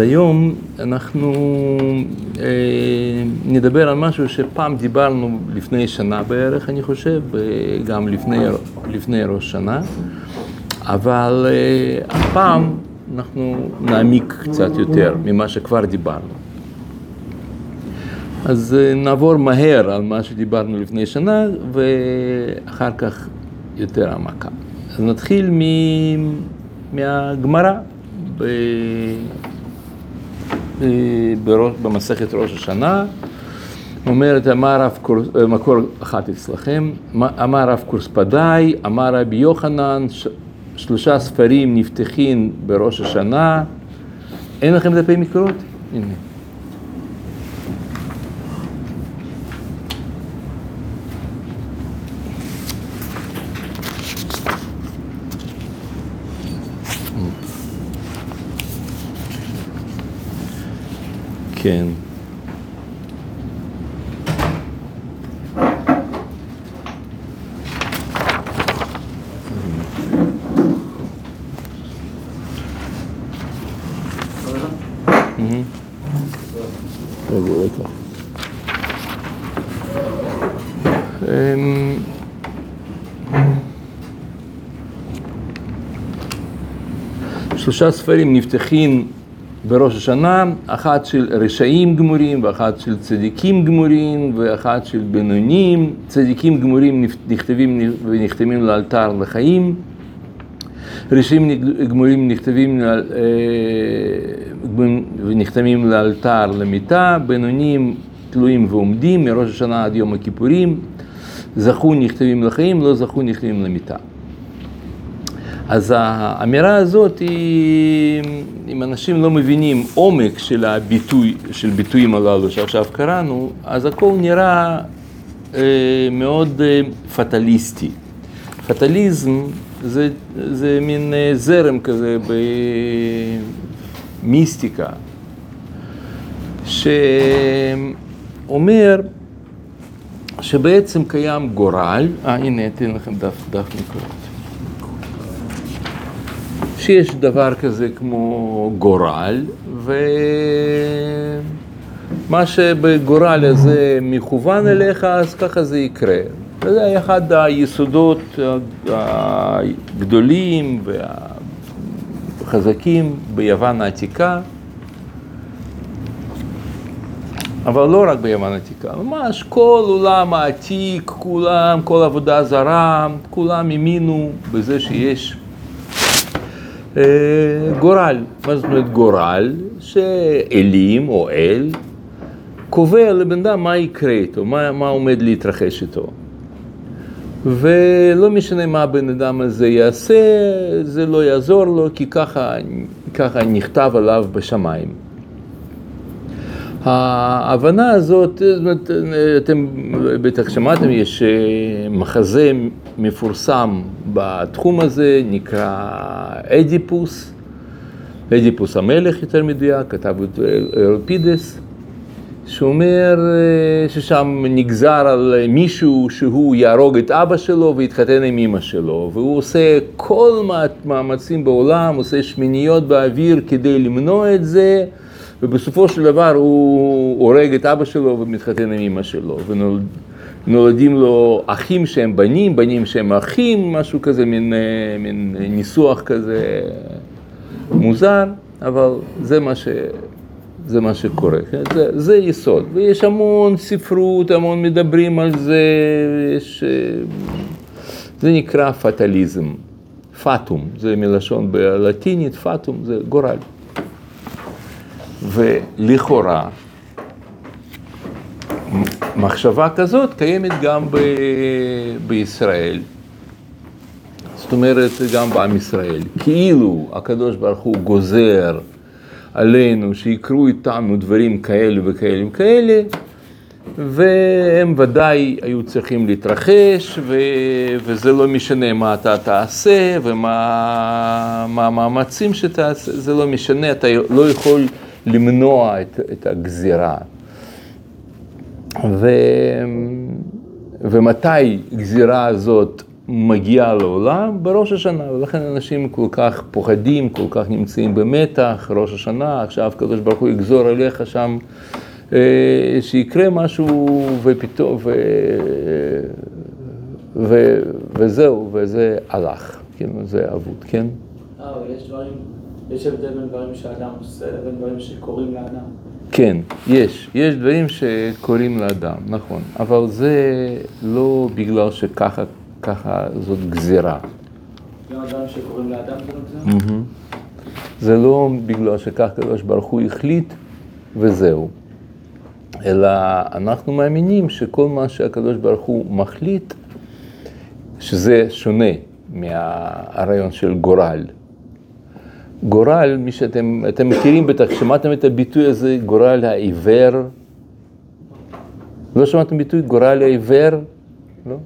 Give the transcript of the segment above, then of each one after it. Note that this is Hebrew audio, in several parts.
היום אנחנו אה, נדבר על משהו שפעם דיברנו לפני שנה בערך, אני חושב, גם לפני, לפני ראש שנה, אבל אה, הפעם אנחנו נעמיק קצת יותר ממה שכבר דיברנו. אז אה, נעבור מהר על מה שדיברנו לפני שנה, ואחר כך יותר העמקה. אז נתחיל מ... מהגמרא. ב... במסכת ראש השנה, אומרת, אמר רב קורס, מקור אחת אצלכם, אמר רב קורספדאי, אמר רבי יוחנן, שלושה ספרים נפתחים בראש השנה, אין לכם דפי מקורות? הנה. כן. שלושה ספרים נפתחים בראש השנה, אחת של רשעים גמורים, ואחת של צדיקים גמורים, ואחת של בינונים. צדיקים גמורים נכתבים ונחתמים לאלתר לחיים, רשעים גמורים נכתבים ונחתמים לאלתר למיתה, בינונים תלויים ועומדים מראש השנה עד יום הכיפורים, זכו נכתבים לחיים, לא זכו נכתבים למיתה. אז האמירה הזאת היא, אם אנשים לא מבינים עומק של הביטוי, של ביטויים הללו שעכשיו קראנו, אז הכל נראה אה, מאוד אה, פטליסטי. פטליזם זה, זה מין אה, זרם כזה במיסטיקה, שאומר שבעצם קיים גורל, אה הנה אתן לכם דף, דף מקורות. שיש דבר כזה כמו גורל, ומה שבגורל הזה מכוון אליך, אז ככה זה יקרה. וזה אחד היסודות הגדולים והחזקים ביוון העתיקה, אבל לא רק ביוון העתיקה, ממש כל עולם העתיק, כולם, כל עבודה זרה, כולם האמינו בזה שיש גורל. מה זאת אומרת גורל? שאלים או אל קובע לבן אדם מה יקרה איתו, מה, מה עומד להתרחש איתו. ולא משנה מה הבן אדם הזה יעשה, זה לא יעזור לו, כי ככה, ככה נכתב עליו בשמיים. ההבנה הזאת, זאת אומרת, אתם בטח שמעתם, יש מחזה מפורסם בתחום הזה, נקרא אדיפוס, אדיפוס המלך יותר מדויק, כתב את ארפידס, שאומר ששם נגזר על מישהו שהוא יהרוג את אבא שלו ויתחתן עם אמא שלו, והוא עושה כל מאמצים בעולם, עושה שמיניות באוויר כדי למנוע את זה. ובסופו של דבר הוא הורג את אבא שלו ומתחתן עם אמא שלו, ונולדים לו אחים שהם בנים, בנים שהם אחים, משהו כזה, מין, מין ניסוח כזה מוזר, אבל זה מה, ש, זה מה שקורה, כן? זה, זה יסוד, ויש המון ספרות, המון מדברים על זה, יש, זה נקרא פטליזם, פטום, זה מלשון בלטינית, פטום זה גורל. ולכאורה, מחשבה כזאת קיימת גם ב- בישראל. זאת אומרת, גם בעם ישראל. כאילו הקדוש ברוך הוא גוזר עלינו שיקרו איתנו דברים כאלה וכאלה וכאלה, והם ודאי היו צריכים להתרחש, ו... וזה לא משנה מה אתה תעשה ומה המאמצים שתעשה, זה לא משנה, אתה לא יכול למנוע את, את הגזירה. ו... ומתי גזירה הזאת מגיעה לעולם בראש השנה, ולכן אנשים כל כך פוחדים, כל כך נמצאים במתח, ראש השנה, עכשיו הקדוש ברוך הוא יגזור עליך שם אה, שיקרה משהו ופתאום, ו... ו... וזהו, וזה הלך, כן, זה אבוד, כן? אה, אבל יש דברים, יש הבדל בין דברים שאדם עושה לבין דברים שקורים לאדם. כן, יש, יש דברים שקורים לאדם, נכון, אבל זה לא בגלל שככה ככה זאת גזירה. גם הדברים שקורים לאדם זה לא גזירה? זה לא בגלל שכך הקדוש ברוך הוא החליט וזהו, אלא אנחנו מאמינים שכל מה שהקדוש ברוך הוא מחליט, שזה שונה מהרעיון של גורל. גורל, מי שאתם אתם מכירים בטח, שמעתם את הביטוי הזה, גורל העיוור? לא שמעתם ביטוי גורל העיוור? לא?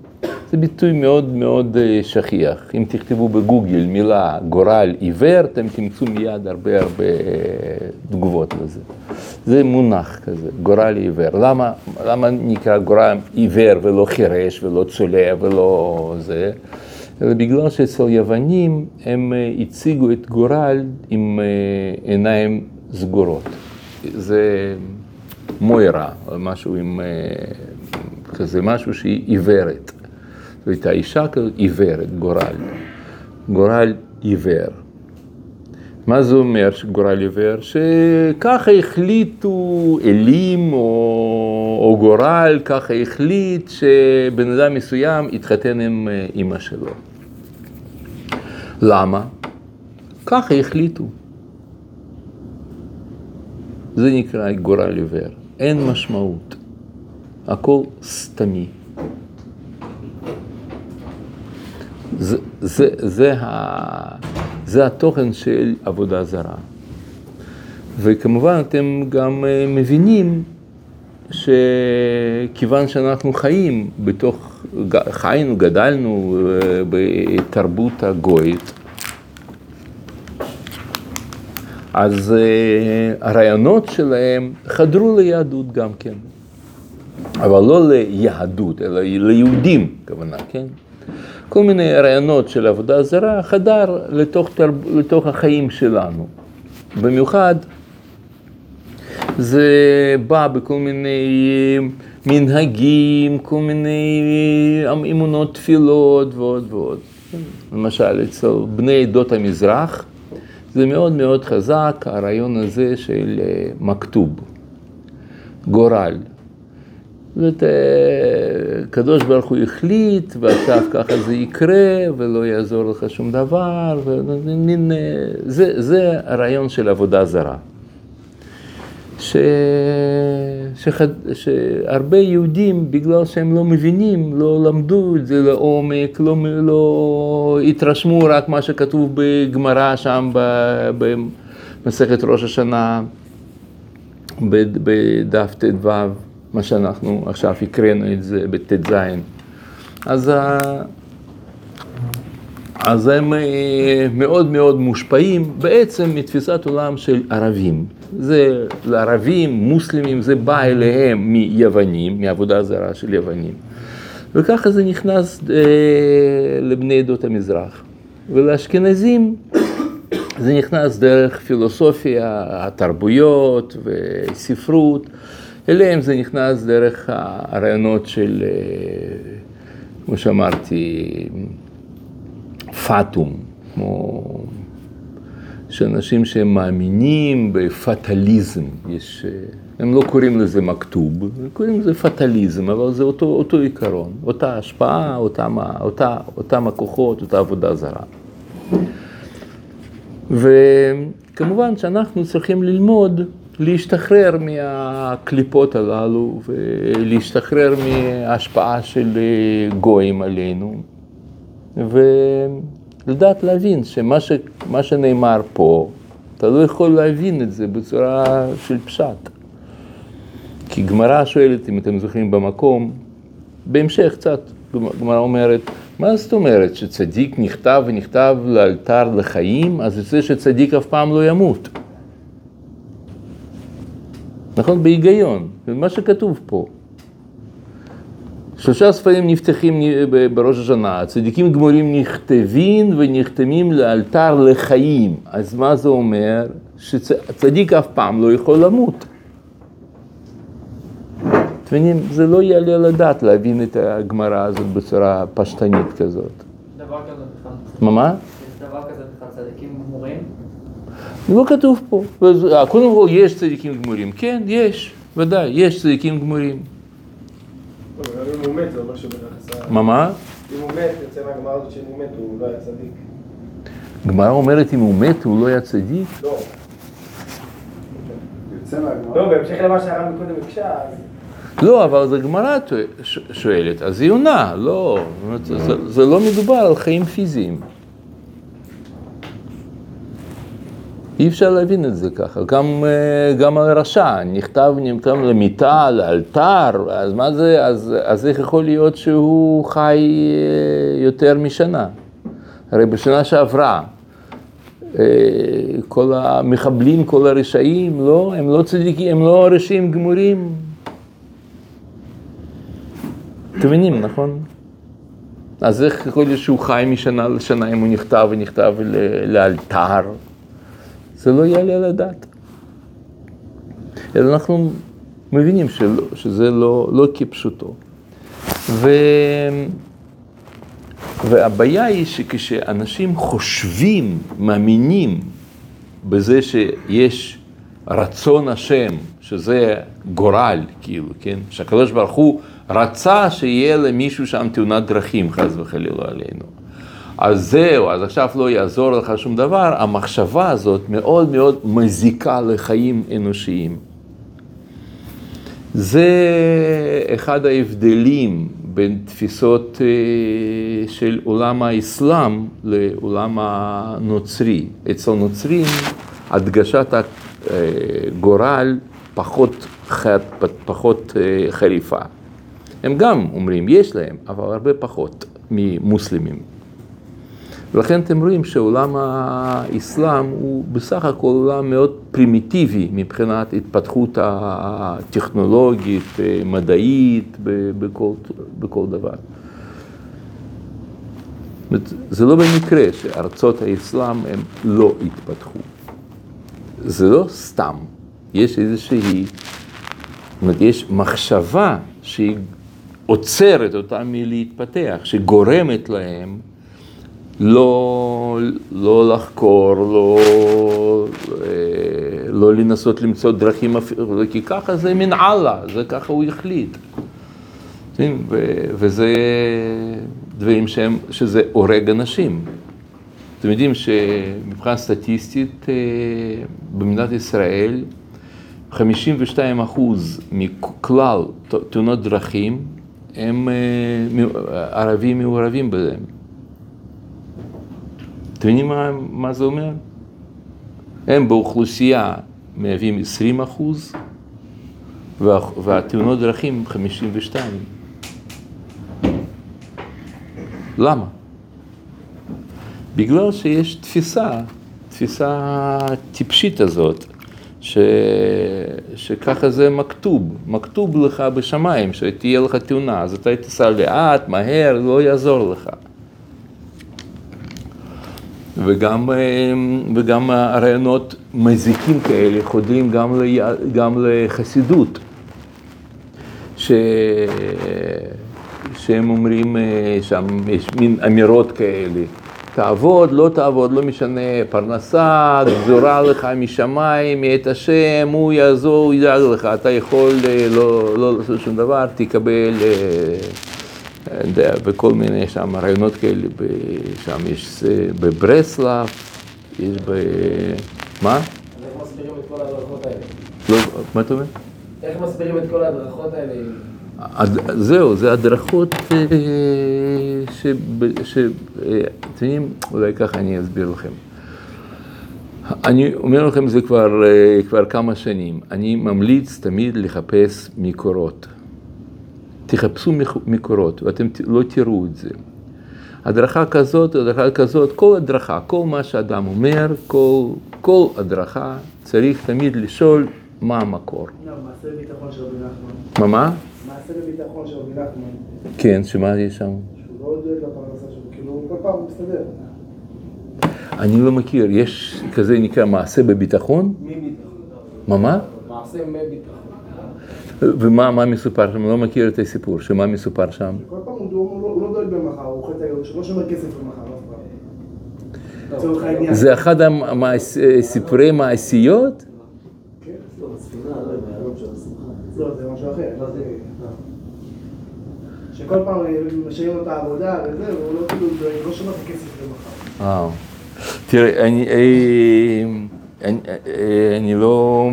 זה ביטוי מאוד מאוד אה, שכיח. אם תכתבו בגוגל מילה גורל עיוור, אתם תמצאו מיד הרבה הרבה אה, תגובות לזה. זה מונח כזה, גורל עיוור. למה, למה נקרא גורל עיוור ולא חירש ולא צולע ולא זה? אלא בגלל שאצל יוונים הם אה, הציגו את גורל עם עיניים סגורות. זה מוירה, משהו עם כזה, משהו שהיא עיוורת. והייתה אישה כזאת עיוורת, גורל. גורל עיוור. מה זה אומר שגורל עיוור? שככה החליטו אלים או, או גורל, ככה החליט שבן אדם מסוים יתחתן עם אה, אימא שלו. למה? ככה החליטו. זה נקרא גורל עיוור. אין משמעות. הכל סתמי. זה, זה, זה, ה, זה התוכן של עבודה זרה. וכמובן אתם גם אה, מבינים שכיוון שאנחנו חיים בתוך, חיינו, גדלנו אה, בתרבות הגויית, אז אה, הרעיונות שלהם חדרו ליהדות גם כן. אבל לא ליהדות, אלא ליהודים, כוונה, כן? כל מיני רעיונות של עבודה זרה חדר לתוך. לתוך החיים שלנו. במיוחד זה בא בכל מיני מנהגים, כל מיני אמונות תפילות ועוד ועוד. למשל, אצל בני עדות המזרח זה מאוד מאוד חזק הרעיון הזה של אה, מכתוב, גורל. זאת אומרת, קדוש ברוך הוא החליט, ועכשיו ככה זה יקרה, ולא יעזור לך שום דבר, ומין, זה, זה הרעיון של עבודה זרה. ש... שחד... שהרבה יהודים, בגלל שהם לא מבינים, לא למדו את זה לעומק, לא, לא התרשמו רק מה שכתוב בגמרא שם במסכת ראש השנה, בדף ט"ו. מה שאנחנו עכשיו הקראנו את זה בט"ז. אז, אז הם אה, מאוד מאוד מושפעים בעצם מתפיסת עולם של ערבים. זה לערבים, מוסלמים, זה בא אליהם מיוונים, מעבודה זרה של יוונים. וככה זה נכנס אה, לבני עדות המזרח. ולאשכנזים זה נכנס דרך פילוסופיה, התרבויות וספרות. אליהם זה נכנס דרך הרעיונות של, אה, כמו שאמרתי, פאטום, כמו שאנשים שהם מאמינים בפטליזם, יש, אה, הם לא קוראים לזה מכתוב, הם קוראים לזה פטליזם, אבל זה אותו, אותו עיקרון, אותה השפעה, אותם, אותה, אותם הכוחות, אותה עבודה זרה. וכמובן שאנחנו צריכים ללמוד להשתחרר מהקליפות הללו ולהשתחרר מההשפעה של גויים עלינו ולדעת להבין שמה ש, שנאמר פה, אתה לא יכול להבין את זה בצורה של פשט. כי גמרא שואלת, אם אתם זוכרים במקום, בהמשך קצת, גמרא אומרת, מה זאת אומרת שצדיק נכתב ונכתב לאלתר לחיים, אז זה שצדיק אף פעם לא ימות. נכון? בהיגיון, מה שכתוב פה. שלושה ספרים נפתחים בראש השנה, צדיקים גמורים נכתבים ונחתמים לאלתר לחיים. אז מה זה אומר? שצדיק אף פעם לא יכול למות. אתם מבינים? זה לא יעלה על הדעת להבין את הגמרא הזאת בצורה פשטנית כזאת. דבר כזה בכלל. מה מה? יש דבר כזה בכלל צדיקים גמורים? לא כתוב פה. אה, קודם כל יש צדיקים גמורים. כן, יש, ודאי, יש צדיקים גמורים. אם הוא מת, זה אומר שבטח עשה... מה מה? אם הוא מת, יוצא מהגמרא הזאת שאם הוא מת, הוא לא היה צדיק. גמרא אומרת אם הוא מת הוא לא היה צדיק? לא. יוצא מהגמרא. לא, בהמשך למה שהרב מקודם הקשה, אז... לא, אבל זו גמרא שואלת, אז היא עונה, לא, זה, זה לא מדובר על חיים פיזיים. אי אפשר להבין את זה ככה, גם, אה, גם על רשע, נכתב, נכתב למיטה, לאלתר, אז מה זה, אז, אז איך יכול להיות שהוא חי אה, יותר משנה? הרי בשנה שעברה, אה, כל המחבלים, כל הרשעים, לא, הם לא צדיקים, הם לא רשעים גמורים. אתם מבינים, נכון? אז איך יכול להיות שהוא חי משנה לשנה אם הוא נכתב ונכתב לאלתר? זה לא יעלה על הדעת. אלא אנחנו מבינים שלא, שזה לא, לא כפשוטו. ו... והבעיה היא שכשאנשים חושבים, מאמינים בזה שיש רצון השם, שזה גורל, כאילו, כן? שהקדוש ברוך הוא רצה שיהיה למישהו שם תאונת דרכים, חס וחלילה עלינו. אז זהו, אז עכשיו לא יעזור לך שום דבר, המחשבה הזאת מאוד מאוד מזיקה לחיים אנושיים. זה אחד ההבדלים בין תפיסות אה, של עולם האסלאם לעולם הנוצרי. אצל נוצרים הדגשת הגורל פחות, חד, פחות אה, חריפה. הם גם אומרים, יש להם, אבל הרבה פחות ממוסלמים. ולכן אתם רואים שעולם האסלאם הוא בסך הכל עולם מאוד פרימיטיבי מבחינת התפתחות הטכנולוגית, מדעית, בכל, בכל דבר. זה לא במקרה שארצות האסלאם הם לא התפתחו. זה לא סתם, יש איזושהי, זאת אומרת, יש מחשבה שהיא עוצרת אותם מלהתפתח, שגורמת להם לא, לא לחקור, לא, לא לנסות למצוא דרכים, כי ככה זה מן אללה, זה ככה הוא החליט. ו, וזה דברים שהם, שזה הורג אנשים. אתם יודעים שמבחינה סטטיסטית במדינת ישראל 52 אחוז מכלל תאונות דרכים הם ערבים מעורבים בהם. אתם יודעים מה, מה זה אומר? הם באוכלוסייה מהווים 20 אחוז, וה, והתאונות דרכים 52. למה? בגלל שיש תפיסה, תפיסה טיפשית הזאת, ש... שככה זה מכתוב, מכתוב לך בשמיים, שתהיה לך תאונה, אז אתה תיסע לאט, מהר, לא יעזור לך. וגם, וגם הרעיונות מזיקים כאלה חודרים גם, ל, גם לחסידות, ש, שהם אומרים שם, יש מין אמירות כאלה, תעבוד, לא תעבוד, לא משנה, פרנסה, גזורה לך משמיים, מאת השם, הוא יעזור, הוא ידאג לך, אתה יכול לא, לא לעשות שום דבר, תקבל יודע, וכל מיני שם רעיונות כאלה, שם יש בברסלב, יש ב... מה? איך מסבירים את כל ההדרכות האלה? לא, מה אתה אומר? איך מסבירים את כל ההדרכות האלה? זהו, זה הדרכות ש... ש... אתם יודעים, אולי ככה אני אסביר לכם. אני אומר לכם זה כבר, כבר כמה שנים, אני ממליץ תמיד לחפש מקורות. תחפשו מקורות ואתם לא תראו את זה. הדרכה כזאת, הדרכה כזאת, כל הדרכה, כל מה שאדם אומר, כל, כל הדרכה, צריך תמיד לשאול מה המקור? לא, מעשה ביטחון של רבי נחמן. מה מה? מעשה בביטחון של רבי נחמן. כן, שמה יש שם? שהוא לא דואג לפרנסה שלו, כאילו, הוא כל פעם הוא מסתדר. אני לא מכיר, יש כזה נקרא מעשה בביטחון? מי ביטחון? מה מה? מעשה מביטחון. ומה מה מסופר שם? אני לא מכיר את הסיפור, שמה מסופר שם? כל פעם הוא לא- לא דואג במחר, הוא חטא היום, שהוא לא שומר כסף במחר אף פעם. העניין. זה אחד הסיפורי מעשיות? כן, לא, זה משהו אחר. לא, זה- שכל פעם משאירים לו את העבודה וזה, והוא לא כאילו דואג, לא שומר את הכסף במחר. אה. תראה, אני, אה, אני, אה, אני לא,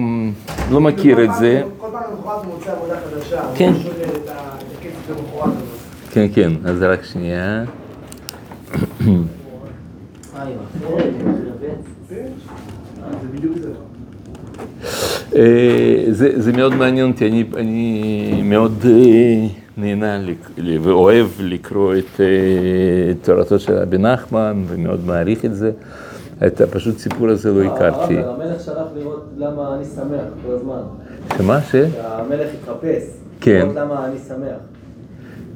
לא מכיר את זה. כל פעם למחרת הוא מוצא עבודה חדשה, הוא כן. לא את את הכסף למחרת. כן, כן, אז רק שנייה. זה בדיוק זה. אה, זה, מאוד מעניין אותי, אני, אני מאוד אה, נהנה ואוהב לקרוא את אה, תורתו של רבי נחמן ומאוד מעריך את זה. את הפשוט סיפור הזה לא הכרתי. הרב, המלך שלח לראות למה אני שמח כל הזמן. שמה? ש? שהמלך התחפש. כן. למה אני שמח.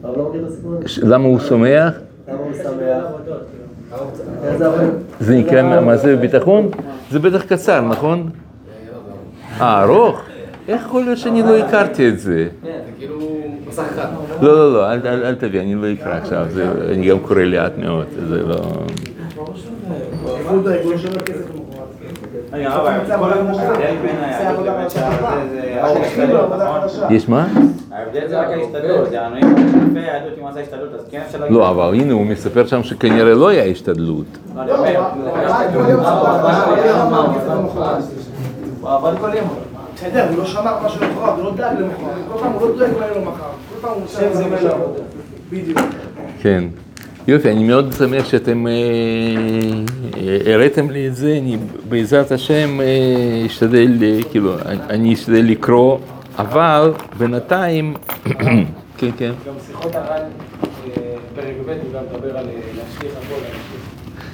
הרב לא מכיר את הסיפור הזה? ש- למה הוא שמח? למה הוא שמח? זה נקרא מעשה בביטחון? זה בטח קצר, נכון? אה, ארוך? איך יכול להיות שאני לא הכרתי את זה? לא, לא, לא, אל, תביא, אני לא אקרא עכשיו, זה, אני גם קורא לאט מאוד, זה לא... יש מה? ההבדל זה רק ההשתדלות, זה הנועים לפי היהדות אם הוא עשה השתדלות, אז כן אפשר להגיד... לא, אבל הנה, הוא מספר שם שכנראה לא היה השתדלות. לא. בסדר, הוא לא שמר משהו למחרת, הוא לא דאג למחרת. כל פעם הוא לא דואג מה יהיה לו מחר. כל פעם הוא עושה. בדיוק. כן. יופי, אני מאוד שמח שאתם אה, אה, הראיתם לי את זה, אני בעזרת השם אה, אשתדל, כאילו, אני- אשתדל לקרוא, אבל בינתיים, כן, כן, גם שיחות הר"ן, פרק ב', הוא גם מדבר על להשליך הכל.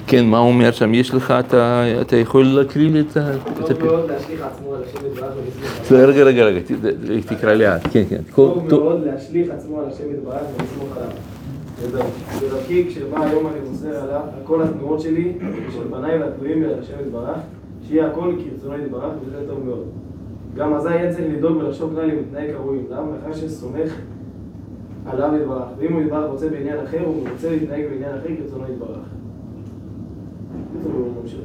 כן, מה הוא אומר שם? יש לך, אתה, אתה יכול להקריא לי את ה... טוב מאוד להשליך עצמו על השם יתברך ולסמוך בסדר, רגע, רגע, רגע, תקרא לאט, כן, כן. טוב. מאוד להשליך עצמו על השם יתברך ולסמוך עליו. בדרכי כשבא היום אני מוסר על כל התנועות שלי, של בניי והתלויים על השם יתברך, שיהיה הכל כרצונו יתברך, וזה טוב מאוד. גם אזי יהיה צריך לדאוג ולחשוב כלל אם מתנהג כראוי. למה? מאחר שסומך עליו יתברך. ואם הוא יתברך רוצה בעניין אחר, הוא רוצה להתנהג בעניין אחר כרצונו יתברך. ממשיך.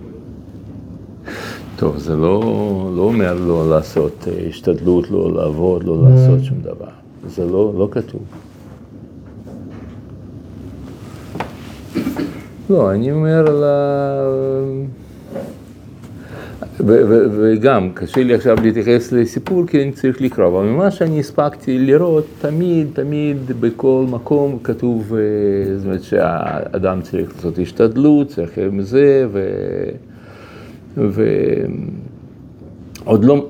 טוב, זה לא, לא אומר לא לעשות אה, השתדלות, לא לעבוד, לא לעשות שום דבר. זה לא, לא כתוב. לא, אני אומר על ה... ו- ו- וגם, קשה לי עכשיו להתייחס לסיפור כי אני צריך לקרוא, אבל ממה שאני הספקתי לראות, תמיד, תמיד, בכל מקום כתוב, אה, זאת אומרת שהאדם צריך לעשות השתדלות, צריך מזה, ו... ועוד לא,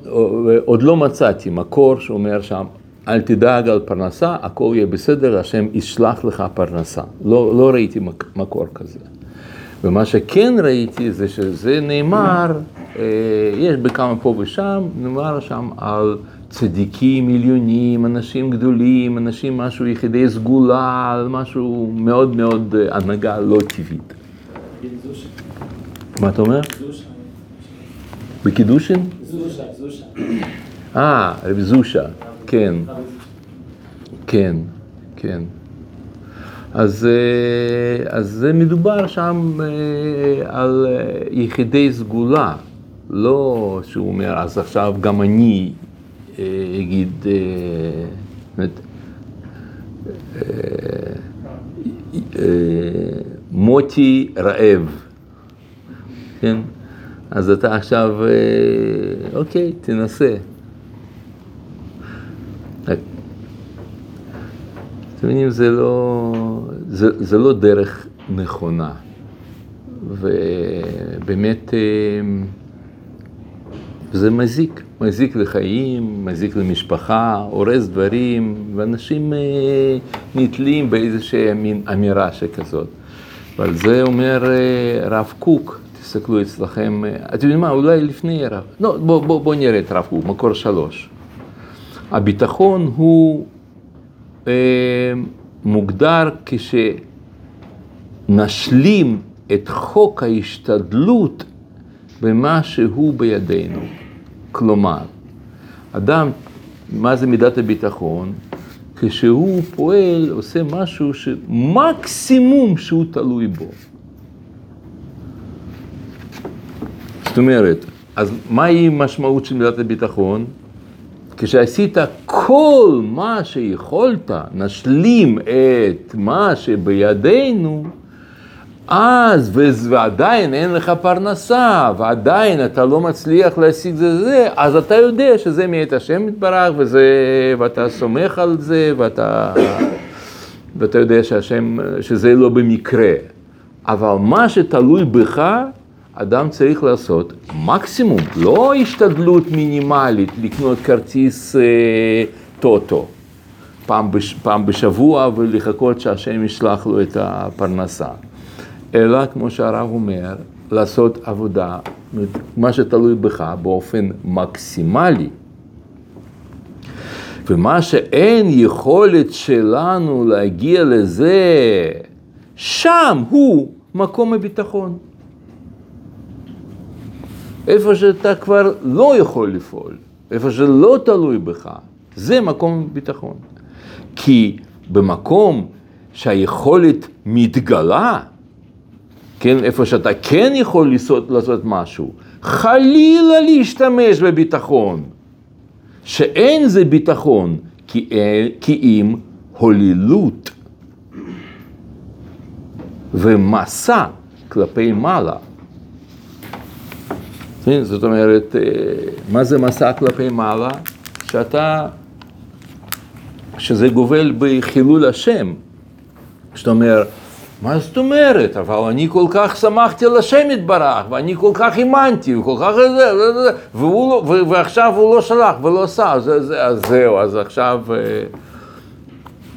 עוד לא מצאתי מקור שאומר שם, אל תדאג על פרנסה, הכל יהיה בסדר, השם ישלח לך פרנסה. לא, לא ראיתי מק- מקור כזה. ומה שכן ראיתי זה שזה נאמר, אה, יש בכמה פה ושם, נאמר שם על צדיקים עליונים, אנשים גדולים, אנשים משהו יחידי סגולה, על משהו מאוד מאוד אה, הנהגה לא טבעית. מה אתה אומר? בקידושין? זושה. זושה. אה, רב זושה, כן, כן, כן. אז, אה, אז מדובר שם אה, על אה, יחידי סגולה, לא שהוא אומר, אז עכשיו גם אני אגיד, זאת מוטי רעב, כן? אז אתה עכשיו, אוקיי, תנסה. אתם מבינים, זה לא, זה, זה לא דרך נכונה. ובאמת, אה, זה מזיק, מזיק לחיים, מזיק למשפחה, הורס דברים, ואנשים אה, נתלים באיזושהי מין אמירה שכזאת. ועל זה אומר אה, הרב קוק, תסתכלו אצלכם, אתם יודעים מה, אולי לפני הרב, לא, בואו בוא, בוא נראה את הרב קוק, מקור שלוש. הביטחון הוא אה, מוגדר כשנשלים את חוק ההשתדלות במה שהוא בידינו. כלומר, אדם, מה זה מידת הביטחון? כשהוא פועל, עושה משהו שמקסימום שהוא תלוי בו. זאת אומרת, אז מהי משמעות של מידת הביטחון? כשעשית כל מה שיכולת, נשלים את מה שבידינו, אז ועדיין אין לך פרנסה, ועדיין אתה לא מצליח להשיג זה זה, אז אתה יודע שזה מאת השם יתברך, וזה, ואתה סומך על זה, ואתה, ואתה יודע שהשם, שזה לא במקרה. אבל מה שתלוי בך, אדם צריך לעשות מקסימום, לא השתדלות מינימלית לקנות כרטיס אה, טוטו פעם, בש, פעם בשבוע ולחכות שהשם ישלח לו את הפרנסה. אלא, כמו שהרב אומר, לעשות עבודה, מה שתלוי בך, באופן מקסימלי. ומה שאין יכולת שלנו להגיע לזה, שם הוא מקום הביטחון. איפה שאתה כבר לא יכול לפעול, איפה שלא תלוי בך, זה מקום ביטחון. כי במקום שהיכולת מתגלה, כן, איפה שאתה כן יכול לעשות, לעשות משהו, חלילה להשתמש בביטחון, שאין זה ביטחון, כי, כי אם הוללות ומסע כלפי מעלה. זאת אומרת, מה זה מסע כלפי מעלה? שאתה, שזה גובל בחילול השם. זאת אומרת, מה זאת אומרת? אבל אני כל כך שמחתי על השם יתברך, ואני כל כך האמנתי, וכל כך זה, והוא, ועכשיו הוא לא שלח ולא עשה, אז, אז, אז זהו, אז עכשיו,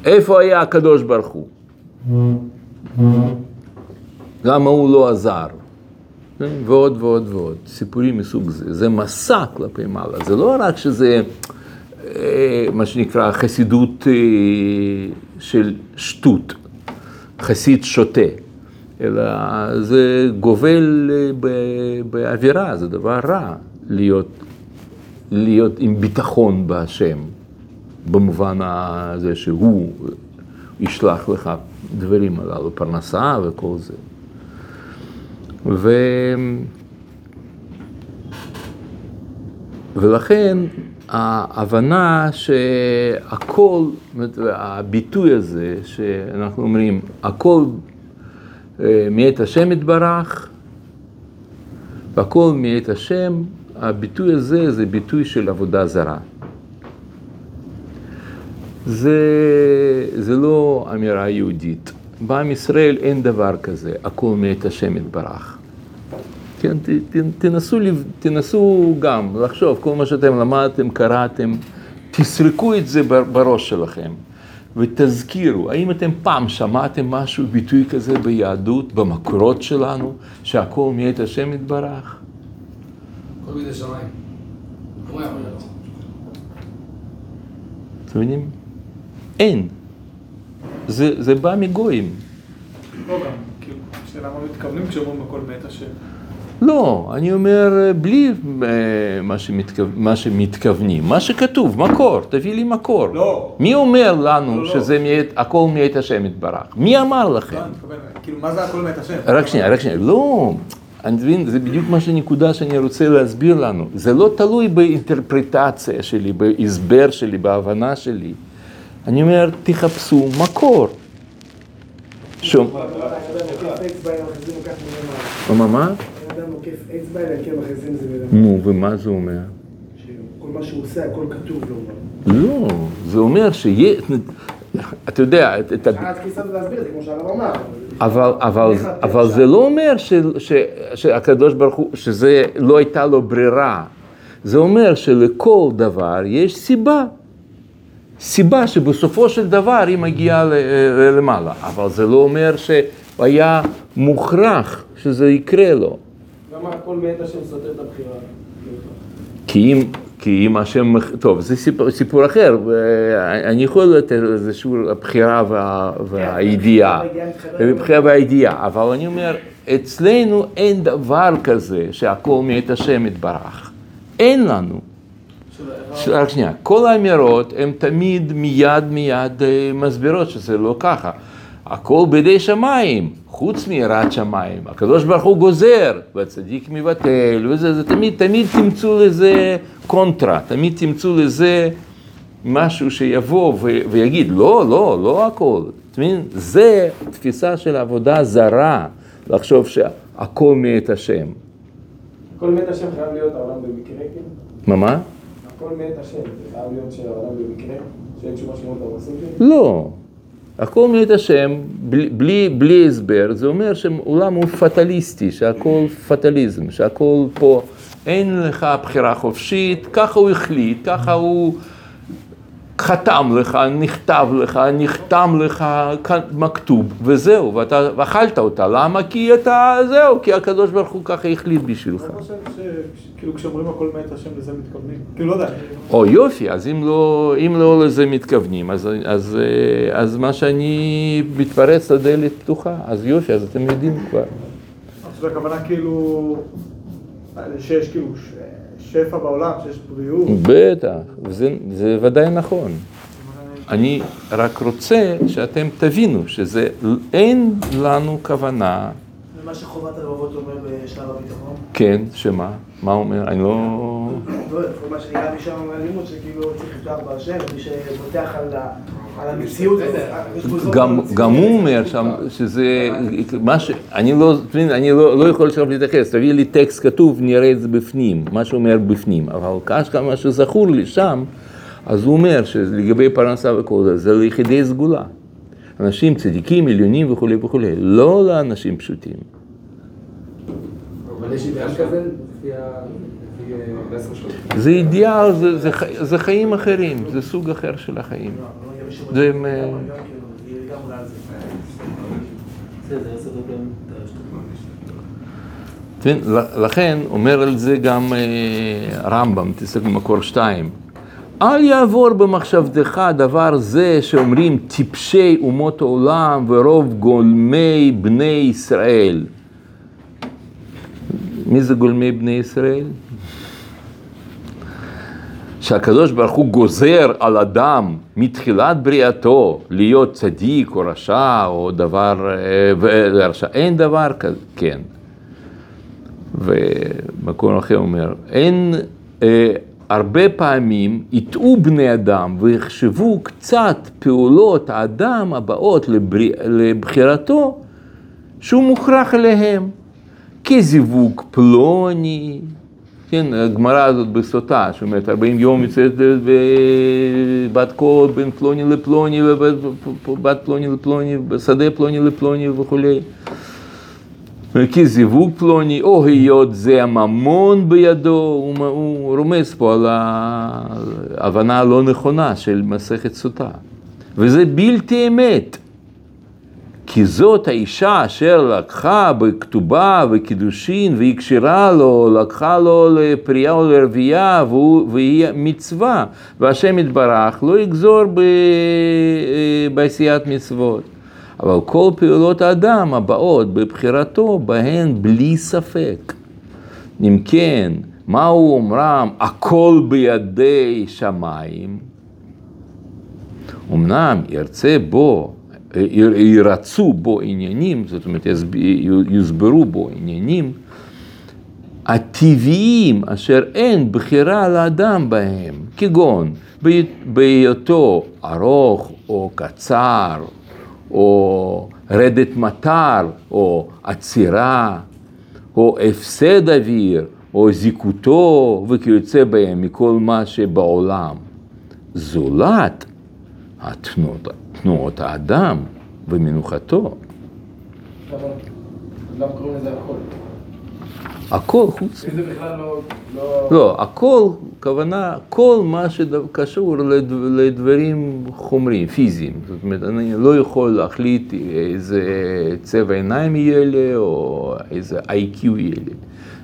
איפה היה הקדוש ברוך הוא? למה הוא לא עזר? ועוד ועוד ועוד, סיפורים מסוג זה, זה מסע כלפי מעלה, זה לא רק שזה מה שנקרא חסידות של שטות, חסיד שוטה, אלא זה גובל באווירה, זה דבר רע להיות, להיות עם ביטחון בהשם, במובן הזה שהוא ישלח לך דברים הללו, פרנסה וכל זה. ו... ולכן ההבנה שהכל, הביטוי הזה שאנחנו אומרים, הכל מאת השם יתברך והכל מאת השם, הביטוי הזה זה ביטוי של עבודה זרה. זה, זה לא אמירה יהודית. בעם ישראל אין דבר כזה, הכל מאת השם יתברך. כן, ת, ת, תנסו, תנסו גם לחשוב, כל מה שאתם למדתם, קראתם, תסרקו את זה בראש שלכם ותזכירו, האם אתם פעם שמעתם משהו, ביטוי כזה ביהדות, במקורות שלנו, שהכל מאת השם יתברך? כל מיני שמיים. אתם מבינים? אין. זה, זה בא מגויים. לא גם, כאילו, מה מתכוונים כשאומרים הכל מאת השם. לא, אני אומר בלי מה, שמתכו... מה שמתכוונים, מה שכתוב, מקור, תביא לי מקור. לא. מי אומר לנו לא, לא. שזה מאת, הכל מאת השם יתברך? מי אמר לכם? לא, אני מתכוון, כאילו, מה זה הכל מאת השם? רק שנייה, רק שנייה, לא, אני מבין, זה בדיוק מה שנקודה שאני רוצה להסביר לנו. זה לא תלוי באינטרפרטציה שלי, בהסבר שלי, בהבנה שלי. אני אומר, תחפשו מקור. שום. מה, מה? נו, ומה זה אומר? שכל מה שהוא עושה, הכל כתוב לו. לא, זה אומר שיהיה, אתה יודע, את ה... אז כיסא להסביר את זה, כמו שהרב אמר. אבל, אבל, אבל זה לא אומר ש, ש, שהקדוש ברוך הוא, שזה לא הייתה לו ברירה. זה אומר שלכל דבר יש סיבה. סיבה שבסופו של דבר היא מגיעה ל- למעלה. אבל זה לא אומר שהיה מוכרח שזה יקרה לו. למה הכל מאת השם סותר את הבחירה? כי אם, כי אם השם, טוב, זה סיפור, סיפור אחר, ואני יכול לתת איזשהו הבחירה וה, והידיעה, הבחירה והידיעה, אבל אני אומר, אצלנו אין דבר כזה שהכל מאת השם יתברך. אין לנו. רק שנייה, כל האמירות הן תמיד מיד מיד אה, מסבירות שזה לא ככה. הכל בידי שמיים, חוץ מיראת שמיים. הקדוש ברוך הוא גוזר, והצדיק מבטל, וזה, זה תמיד, תמיד תמצאו לזה קונטרה, תמיד תמצאו לזה משהו שיבוא ו- ויגיד, לא, לא, לא הכל. מבין? זה תפיסה של עבודה זרה, לחשוב שהכל מאת השם. הכל מת השם חייב להיות העולם במקרה, כאילו? מה, מה? הכל מת השם, זה חייב להיות של העולם במקרה? שאין שום משמעות למעשים שלי? לא. הכל מאת השם, בלי, בלי, בלי הסבר, זה אומר שעולם הוא פטליסטי, שהכל פטליזם, שהכל פה, אין לך בחירה חופשית, ככה הוא החליט, ככה הוא חתם לך, נכתב לך, נחתם לך מכתוב, וזהו, ואתה אכלת אותה, למה? כי אתה, זהו, כי הקדוש ברוך הוא ככה החליט בשבילך. אני חושב שכאילו כשאומרים הכל מאת השם לזה מתכוונים. כאילו לא יודע. או יופי, אז אם לא, אם לא לזה מתכוונים, אז, אז, אה, אז מה שאני מתפרץ לדלת פתוחה, אז יופי, אז אתם יודעים כבר. חושב הכוונה כאילו, שיש כאילו שפע בעולם, שיש בריאות. בטח, וזה זה ודאי נכון. אני רק רוצה שאתם תבינו שזה, אין לנו כוונה, ומה שחובת הלבבות אומר בשלב הביטחון? כן, שמה? מה אומר? אני לא... לא מה שנראה לי שם מהלימוד שכאילו צריך לפתוח בהשם, ומי שבוטח על ה- על המציאות, זאת גם, הוא אומר שם שזה, מה ש... אני לא, אני לא, לא יכול עכשיו להתייחס, תביא לי טקסט כתוב, נראה את זה בפנים, מה שהוא אומר בפנים, אבל ככה מה שזכור לי שם, אז הוא אומר שלגבי פרנסה וכל זה, זה ליחידי סגולה. אנשים צדיקים, עליונים וכולי וכולי, לא לאנשים פשוטים. אבל יש אידאל כזה? לפי ה... לפי, אה. זה אידיאל, זה, זה, ח- זה חיים אחרים, זה סוג אחר של החיים. זה, אה, לכן אומר על זה גם אה, רמב"ם, תסתכל במקור שתיים. אל יעבור במחשבתך דבר זה שאומרים טיפשי אומות העולם ורוב גולמי בני ישראל. מי זה גולמי בני ישראל? שהקדוש ברוך הוא גוזר על אדם מתחילת בריאתו להיות צדיק או רשע או דבר, אה, ורשע, אין דבר כזה, כן. ומקום אחר אומר, אין, אה, הרבה פעמים יטעו בני אדם ויחשבו קצת פעולות האדם הבאות לבר... לבחירתו שהוא מוכרח אליהם, כזיווג פלוני, כן, הגמרא הזאת בסוטה, שאומרת 40 יום יוצאת בת קול בין פלוני לפלוני ובת פלוני לפלוני, בשדה פלוני לפלוני וכולי. כזיווג פלוני, או היות זה הממון בידו, הוא, הוא רומז פה על ההבנה הלא נכונה של מסכת סוטה. וזה בלתי אמת. כי זאת האישה אשר לקחה בכתובה וקידושין והקשרה לו, לקחה לו לפרייה או לרבייה והוא- והיא מצווה, והשם יתברך לא יגזור ב- בעשיית מצוות. אבל כל פעולות האדם הבאות בבחירתו בהן בלי ספק. אם כן, מהו אומרם הכל בידי שמיים? אמנם ירצה בו, ירצו בו עניינים, זאת אומרת יוסברו בו עניינים, הטבעיים אשר אין בחירה לאדם בהם, כגון בהי- בהיותו ארוך או קצר, או רדת מטר, או עצירה, או הפסד אוויר, או זיקותו וכיוצא בהם מכל מה שבעולם. זולת התנועות, תנועות האדם ומנוחתו. למה קוראים לזה הכל? הכל חוץ זה בכלל לא... לא... לא, הכל, כוונה, כל מה שקשור לדברים חומריים, פיזיים. זאת אומרת, אני לא יכול להחליט איזה צבע עיניים יהיה לי, או איזה IQ יהיה לי.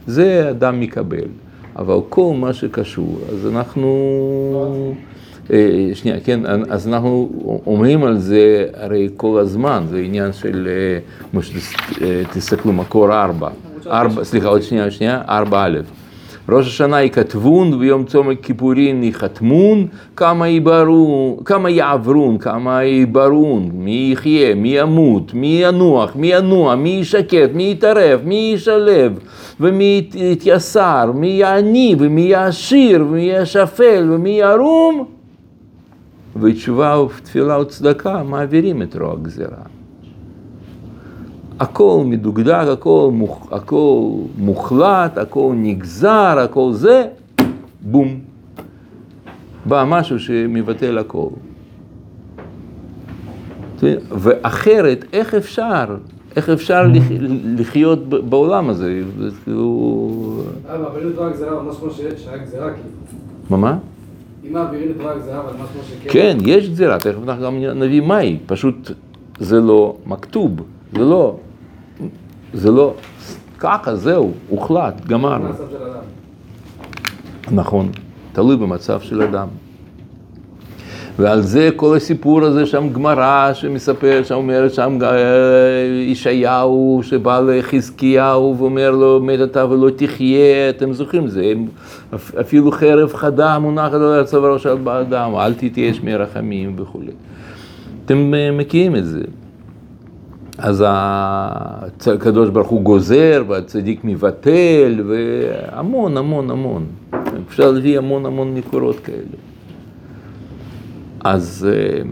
זה אדם מקבל. אבל כל מה שקשור, אז אנחנו... אה, שנייה, כן, אז אנחנו אומרים על זה הרי כל הזמן, זה עניין של, אה, כמו שתסתכלו, מקור ארבע. ארבע, סליחה, עוד שנייה, שנייה, ארבע א'. ראש השנה יכתבון ויום צום הכיפורים יחתמון, כמה כמה יעברון, כמה יברון, מי יחיה, מי ימות, מי ינוח, מי ינוע, מי ישקט, מי יטרף, מי ישלב, ומי יתייסר, מי יעני, ומי יעשיר, ומי ישפל, ומי ירום. ותשובה ותפילה וצדקה מעבירים את רוע הגזירה. הכל מדוקדק, הכל, מוח, הכל מוחלט, הכל נגזר, הכל זה, בום. בא משהו שמבטל הכל. ואחרת, איך אפשר, איך אפשר לח- לחיות בעולם הזה? זה כאילו... אה, מעבירים את רוע הגזירה, ממש כמו שהיה גזירה, כאילו. מה מה? אם מעבירים את רוע הגזירה, אבל ממש כמו שכן... כן, יש גזירה, תכף אנחנו גם נביא מהי, פשוט זה לא מכתוב, זה לא, זה לא, ככה, זהו, הוחלט, גמרנו. נכון, תלוי במצב של אדם. ועל זה כל הסיפור הזה, שם גמרא שמספר, שם אומרת שם אה, ישעיהו שבא לחזקיהו ואומר לו מת אתה ולא תחיה, אתם זוכרים זה, אפילו חרב חדה מונחת על הצווארו של באדם, אל תתייש מרחמים וכולי. אתם אה, מכירים את זה. אז הקדוש ברוך הוא גוזר והצדיק מבטל והמון המון המון. אפשר להביא המון המון מקורות כאלה. אז, אה,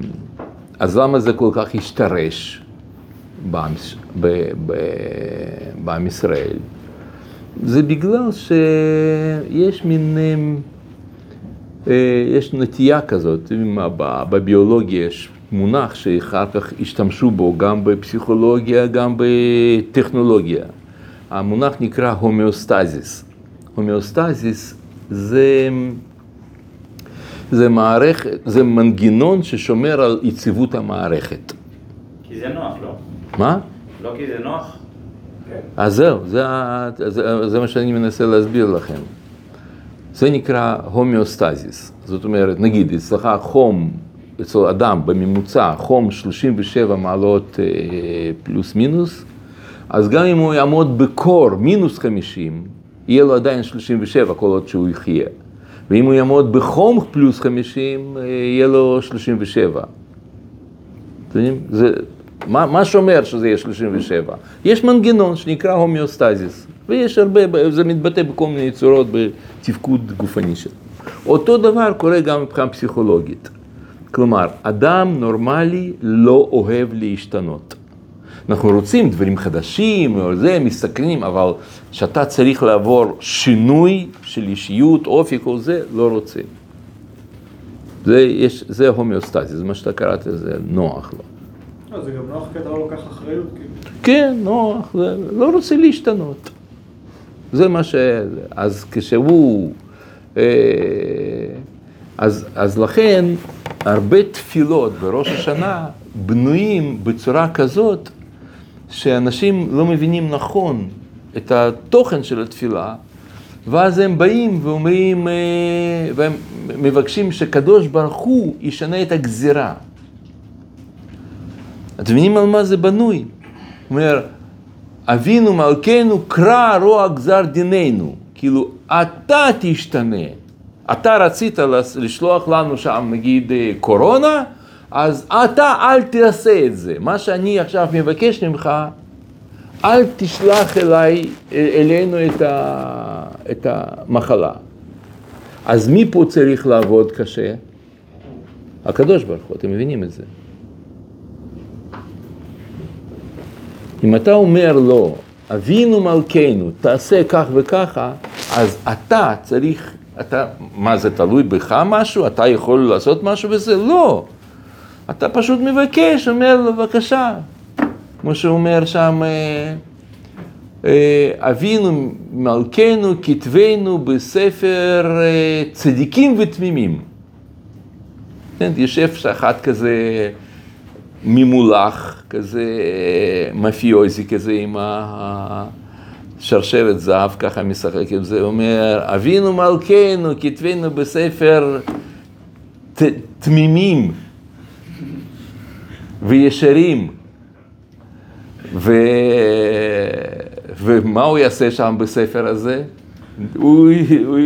אז למה זה כל כך השתרש בעם, ב- ב- בעם ישראל? זה בגלל שיש מין, אה, אה, יש נטייה כזאת, בביולוגיה יש מונח שאחר כך השתמשו בו גם בפסיכולוגיה, גם בטכנולוגיה. המונח נקרא הומאוסטזיס. הומאוסטזיס זה, זה מערכת, זה מנגנון ששומר על יציבות המערכת. כי זה נוח, לא? מה? לא כי זה נוח? אז זהו, זה, זה, זה מה שאני מנסה להסביר לכם. זה נקרא הומאוסטזיס. זאת אומרת, נגיד, אצלך חום, אצל אדם בממוצע, חום 37 מעלות אה, פלוס מינוס, אז גם אם הוא יעמוד בקור מינוס 50, יהיה לו עדיין 37 כל עוד שהוא יחיה. ואם הוא יעמוד בחום פלוס 50, אה, יהיה לו 37. אתם יודעים? זה, מה, מה שאומר שזה יהיה 37? יש מנגנון שנקרא הומאוסטזיס, ויש הרבה, זה מתבטא בכל מיני צורות בתפקוד גופני שלו. אותו דבר קורה גם מבחינה פסיכולוגית. כלומר, אדם נורמלי לא אוהב להשתנות. אנחנו רוצים דברים חדשים, או זה, מסתכלים, אבל כשאתה צריך לעבור שינוי של אישיות, אופי, כל זה, לא רוצה. זה, יש, זה הומאוסטזיס, זה מה שאתה קראת, זה נוח לו. לא, זה גם נוח כי אתה לא לוקח אחריות, כאילו. כן, נוח, זה, לא רוצה להשתנות. זה מה ש... אז כשהוא... אה, אז, אז לכן, הרבה תפילות בראש השנה בנויים בצורה כזאת, שאנשים לא מבינים נכון את התוכן של התפילה, ואז הם באים ואומרים, אה, והם מבקשים שקדוש ברוך הוא ישנה את הגזירה. אתם מבינים על מה זה בנוי? הוא אומר, אבינו מלכנו קרא רוע גזר דיננו. כאילו, אתה תשתנה. אתה רצית לשלוח לנו שם, נגיד, אה, קורונה, אז אתה אל תעשה את זה. מה שאני עכשיו מבקש ממך, אל תשלח אליי, אה, אלינו את, ה, את המחלה. אז מי פה צריך לעבוד קשה? הקדוש ברוך הוא, אתם מבינים את זה. אם אתה אומר לו, אבינו מלכנו, תעשה כך וככה, אז אתה צריך, אתה, מה זה תלוי בך משהו? אתה יכול לעשות משהו בזה? לא. אתה פשוט מבקש, אומר לו, בבקשה. כמו שאומר שם, אה, אה, אבינו מלכנו כתבנו בספר אה, צדיקים ותמימים. כן, יושב אחד כזה ממולח, כזה מאפיוזי כזה עם השרשרת זהב, ככה משחק עם זה, אומר, אבינו מלכנו כתבנו בספר ת, תמימים וישרים. ו... ומה הוא יעשה שם בספר הזה? הוא, הוא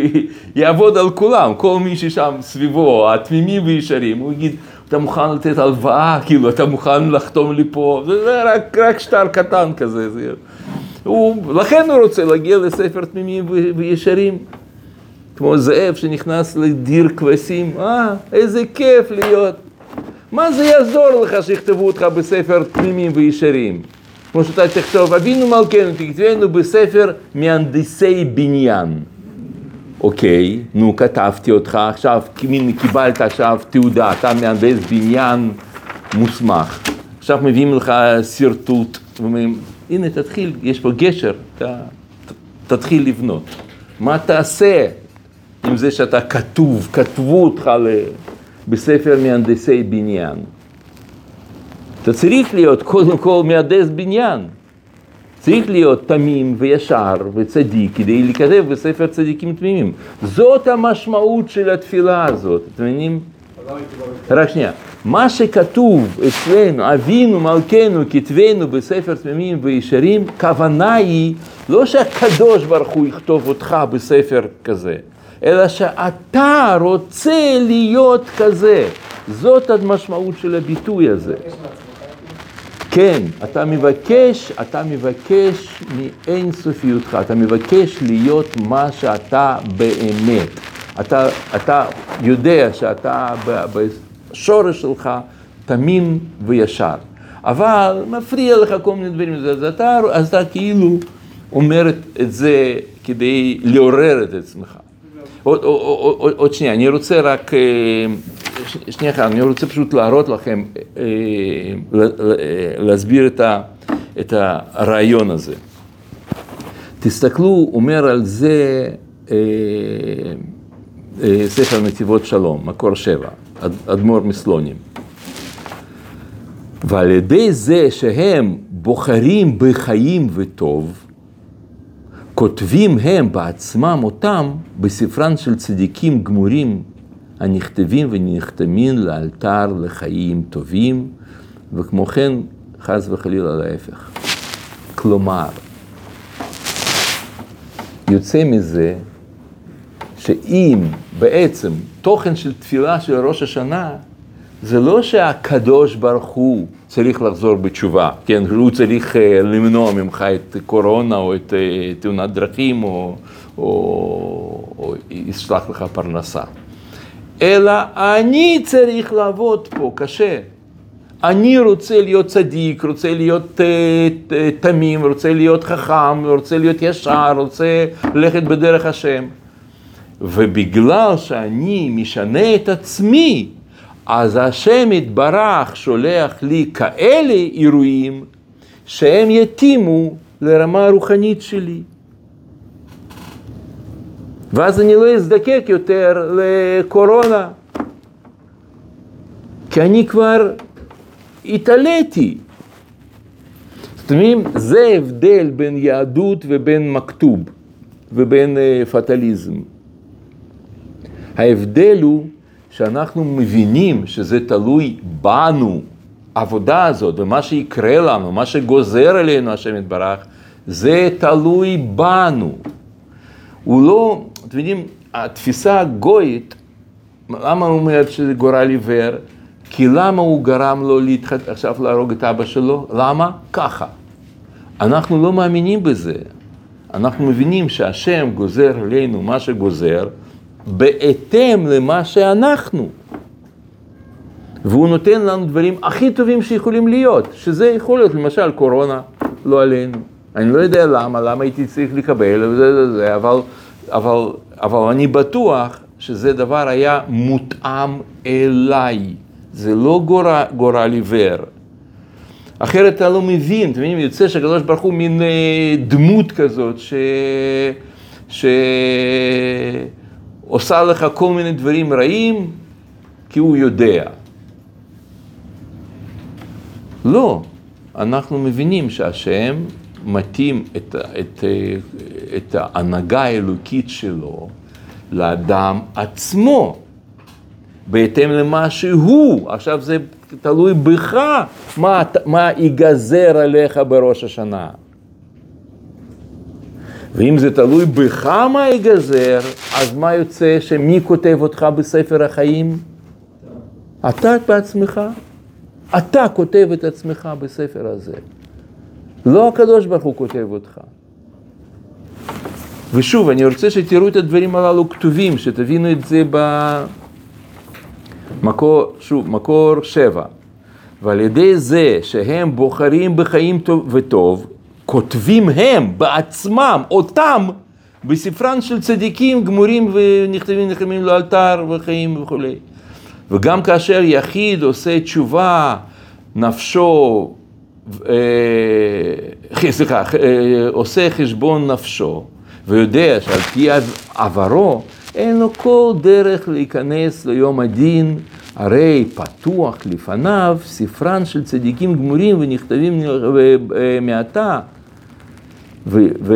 יעבוד על כולם, כל מי ששם סביבו, התמימים וישרים, הוא יגיד, אתה מוכן לתת הלוואה, כאילו, אתה מוכן לחתום לי פה, זה רק, רק שטר קטן כזה. זה... הוא, לכן הוא רוצה להגיע לספר תמימים וישרים. כמו זאב שנכנס לדיר כבשים, אה, איזה כיף להיות. מה זה יעזור לך שיכתבו אותך בספר תמימים וישרים? כמו שאתה תכתוב, אבינו מלכנו, תכתבנו בספר מהנדסי בניין. אוקיי, נו, כתבתי אותך, עכשיו, קיבלת עכשיו תעודה, אתה מהנדס בניין מוסמך. עכשיו מביאים לך שרטוט, ואומרים, הנה, תתחיל, יש פה גשר, אתה, תתחיל לבנות. מה תעשה עם זה שאתה כתוב, כתבו אותך בספר מהנדסי בניין? אתה צריך להיות קודם כל מהנדס בניין. צריך להיות תמים וישר וצדיק כדי להיכתב בספר צדיקים תמימים. זאת המשמעות של התפילה הזאת, אתם מבינים? רק שנייה, מה שכתוב אצלנו, אבינו מלכנו כתבנו בספר תמימים וישרים, כוונה היא לא שהקדוש ברוך הוא יכתוב אותך בספר כזה, אלא שאתה רוצה להיות כזה. זאת המשמעות של הביטוי הזה. כן, אתה מבקש, אתה מבקש מאין סופיותך, אתה מבקש להיות מה שאתה באמת. אתה, אתה יודע שאתה בשורש שלך תמים וישר, אבל מפריע לך כל מיני דברים, אז אתה, אז אתה כאילו אומר את זה כדי לעורר את עצמך. עוד, עוד, עוד, עוד שנייה, אני רוצה רק שנייה אחת, אני רוצה פשוט להראות לכם, אה, להסביר את, ה, את הרעיון הזה. תסתכלו, אומר על זה אה, אה, ספר נתיבות שלום, מקור שבע, אדמו"ר מסלונים. ועל ידי זה שהם בוחרים בחיים וטוב, כותבים הם בעצמם אותם בספרן של צדיקים גמורים הנכתבים ונחתמים לאלתר לחיים טובים, וכמו כן, חס וחלילה להפך. כלומר, יוצא מזה שאם בעצם תוכן של תפילה של ראש השנה, זה לא שהקדוש ברוך הוא צריך לחזור בתשובה, כן, הוא צריך למנוע ממך את קורונה או את תאונת דרכים או, או, או ישלח לך פרנסה. אלא אני צריך לעבוד פה קשה. אני רוצה להיות צדיק, רוצה להיות uh, תמים, רוצה להיות חכם, רוצה להיות ישר, רוצה ללכת בדרך השם. ובגלל שאני משנה את עצמי, אז השם יתברך שולח לי כאלה אירועים שהם יתאימו לרמה הרוחנית שלי. ואז אני לא אזדקק יותר לקורונה, כי אני כבר התעליתי. זאת אומרת, זה הבדל בין יהדות ובין מכתוב ובין uh, פטליזם. ההבדל הוא שאנחנו מבינים שזה תלוי בנו, העבודה הזאת, ומה שיקרה לנו, מה שגוזר עלינו השם יתברך, זה תלוי בנו. הוא לא, אתם יודעים, התפיסה הגויית, למה הוא אומר שזה גורל עיוור? כי למה הוא גרם לו להתח... עכשיו להרוג את אבא שלו? למה? ככה. אנחנו לא מאמינים בזה. אנחנו מבינים שהשם גוזר עלינו מה שגוזר, בהתאם למה שאנחנו. והוא נותן לנו דברים הכי טובים שיכולים להיות, שזה יכול להיות למשל קורונה, לא עלינו. אני לא יודע למה, למה הייתי צריך לקבל, וזה, זה, זה, אבל, אבל, אבל אני בטוח שזה דבר היה מותאם אליי, זה לא גורל, גורל עיוור. אחרת אתה לא מבין, אתם מבינים? יוצא שהקדוש ברוך הוא מין אה, דמות כזאת, ש... שעושה לך כל מיני דברים רעים, כי הוא יודע. לא, אנחנו מבינים שהשם מתאים את, את, את ההנהגה האלוקית שלו לאדם עצמו, בהתאם למה שהוא. עכשיו זה תלוי בך, מה, מה ייגזר עליך בראש השנה. ואם זה תלוי בך מה ייגזר, אז מה יוצא שמי כותב אותך בספר החיים? אתה בעצמך. אתה כותב את עצמך בספר הזה. לא הקדוש ברוך הוא כותב אותך. ושוב, אני רוצה שתראו את הדברים הללו כתובים, שתבינו את זה במקור, שוב, מקור שבע. ועל ידי זה שהם בוחרים בחיים טוב וטוב, כותבים הם בעצמם, אותם, בספרן של צדיקים גמורים ונכתבים נחתמים לאלתר וחיים וכולי. וגם כאשר יחיד עושה תשובה, נפשו, אה, סליחה, אה, עושה חשבון נפשו, ויודע שעל פי עברו, אין לו כל דרך להיכנס ליום הדין, הרי פתוח לפניו ספרן של צדיקים גמורים ונכתבים מעתה, ו, ו,